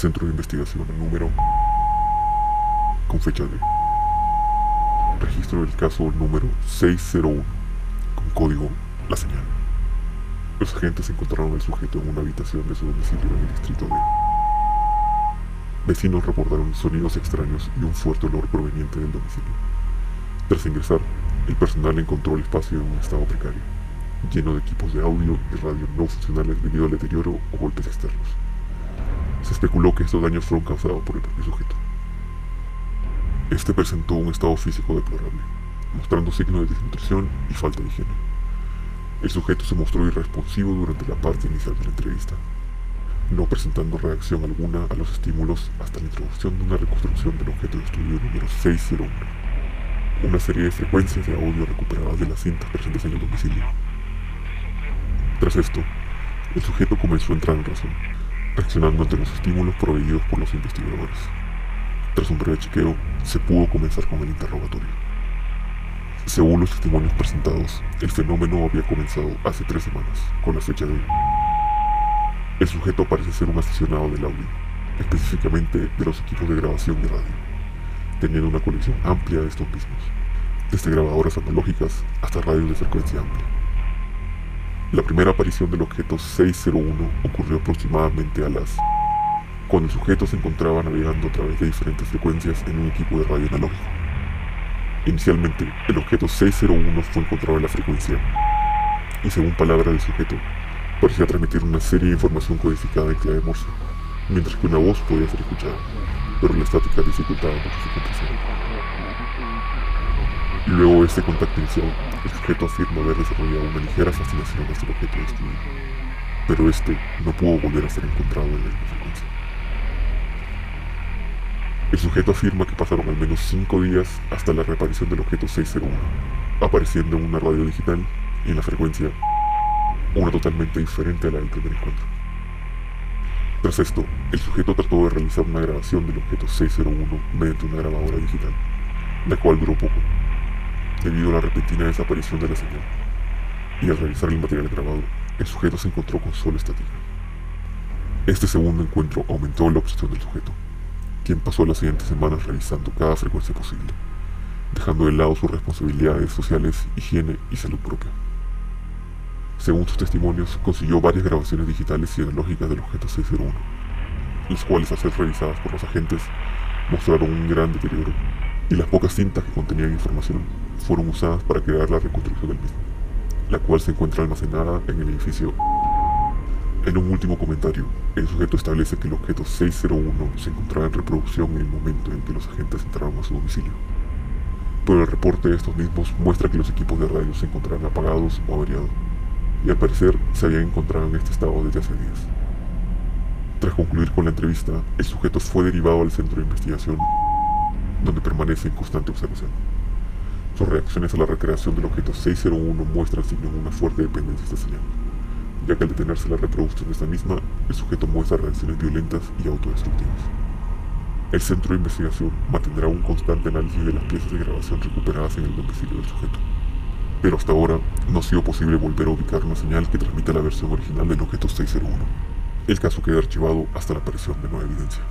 Centro de Investigación número con fecha de registro del caso número 601 con código La Señal. Los agentes encontraron al sujeto en una habitación de su domicilio en el distrito de... Vecinos reportaron sonidos extraños y un fuerte olor proveniente del domicilio. Tras ingresar, el personal encontró el espacio en un estado precario, lleno de equipos de audio y radio no funcionales debido al deterioro o golpes especuló que estos daños fueron causados por el propio sujeto. Este presentó un estado físico deplorable, mostrando signos de desnutrición y falta de higiene. El sujeto se mostró irresponsivo durante la parte inicial de la entrevista, no presentando reacción alguna a los estímulos hasta la introducción de una reconstrucción del objeto de estudio número 601, una serie de frecuencias de audio recuperadas de las cintas presentes en el domicilio. Tras esto, el sujeto comenzó a entrar en razón, reaccionando ante los estímulos proveídos por los investigadores. Tras un breve chequeo, se pudo comenzar con el interrogatorio. Según los testimonios presentados, el fenómeno había comenzado hace tres semanas, con la fecha de hoy. El sujeto parece ser un aficionado del audio, específicamente de los equipos de grabación de radio, teniendo una colección amplia de estos mismos, desde grabadoras analógicas hasta radios de frecuencia amplia. La primera aparición del objeto 601 ocurrió aproximadamente a las cuando el sujeto se encontraba navegando a través de diferentes frecuencias en un equipo de radio analógico. Inicialmente, el objeto 601 fue encontrado en la frecuencia y según palabras del sujeto, parecía transmitir una serie de información codificada en clave Morse, mientras que una voz podía ser escuchada, pero la estática dificultaba mucho su comprensión. Luego de este contacto inicial, el sujeto afirma haber desarrollado una ligera fascinación hacia el objeto de estudio, pero este no pudo volver a ser encontrado en la misma frecuencia. El sujeto afirma que pasaron al menos cinco días hasta la reaparición del objeto 601, apareciendo en una radio digital y en la frecuencia una totalmente diferente a la del primer encuentro. Tras esto, el sujeto trató de realizar una grabación del objeto 601 mediante una grabadora digital, la cual duró poco, debido a la repentina desaparición de la señal. Y al realizar el material grabado, el sujeto se encontró con solo estática. Este segundo encuentro aumentó la obsesión del sujeto, quien pasó las siguientes semanas revisando cada frecuencia posible, dejando de lado sus responsabilidades sociales, higiene y salud propia. Según sus testimonios, consiguió varias grabaciones digitales y analógicas del objeto 601, las cuales al ser revisadas por los agentes mostraron un gran deterioro, y las pocas cintas que contenían información fueron usadas para crear la reconstrucción del mismo, la cual se encuentra almacenada en el edificio en un último comentario, el sujeto establece que el objeto 601 se encontraba en reproducción en el momento en que los agentes entraron a su domicilio. Pero el reporte de estos mismos muestra que los equipos de radio se encontraban apagados o averiados, y al parecer se habían encontrado en este estado desde hace días. Tras concluir con la entrevista, el sujeto fue derivado al centro de investigación, donde permanece en constante observación. Sus reacciones a la recreación del objeto 601 muestran signos de una fuerte dependencia de esta señal ya que al detenerse la reproducción de esta misma, el sujeto muestra reacciones violentas y autodestructivas. El centro de investigación mantendrá un constante análisis de las piezas de grabación recuperadas en el domicilio del sujeto, pero hasta ahora no ha sido posible volver a ubicar una señal que transmita la versión original del objeto 601. El caso queda archivado hasta la aparición de nueva evidencia.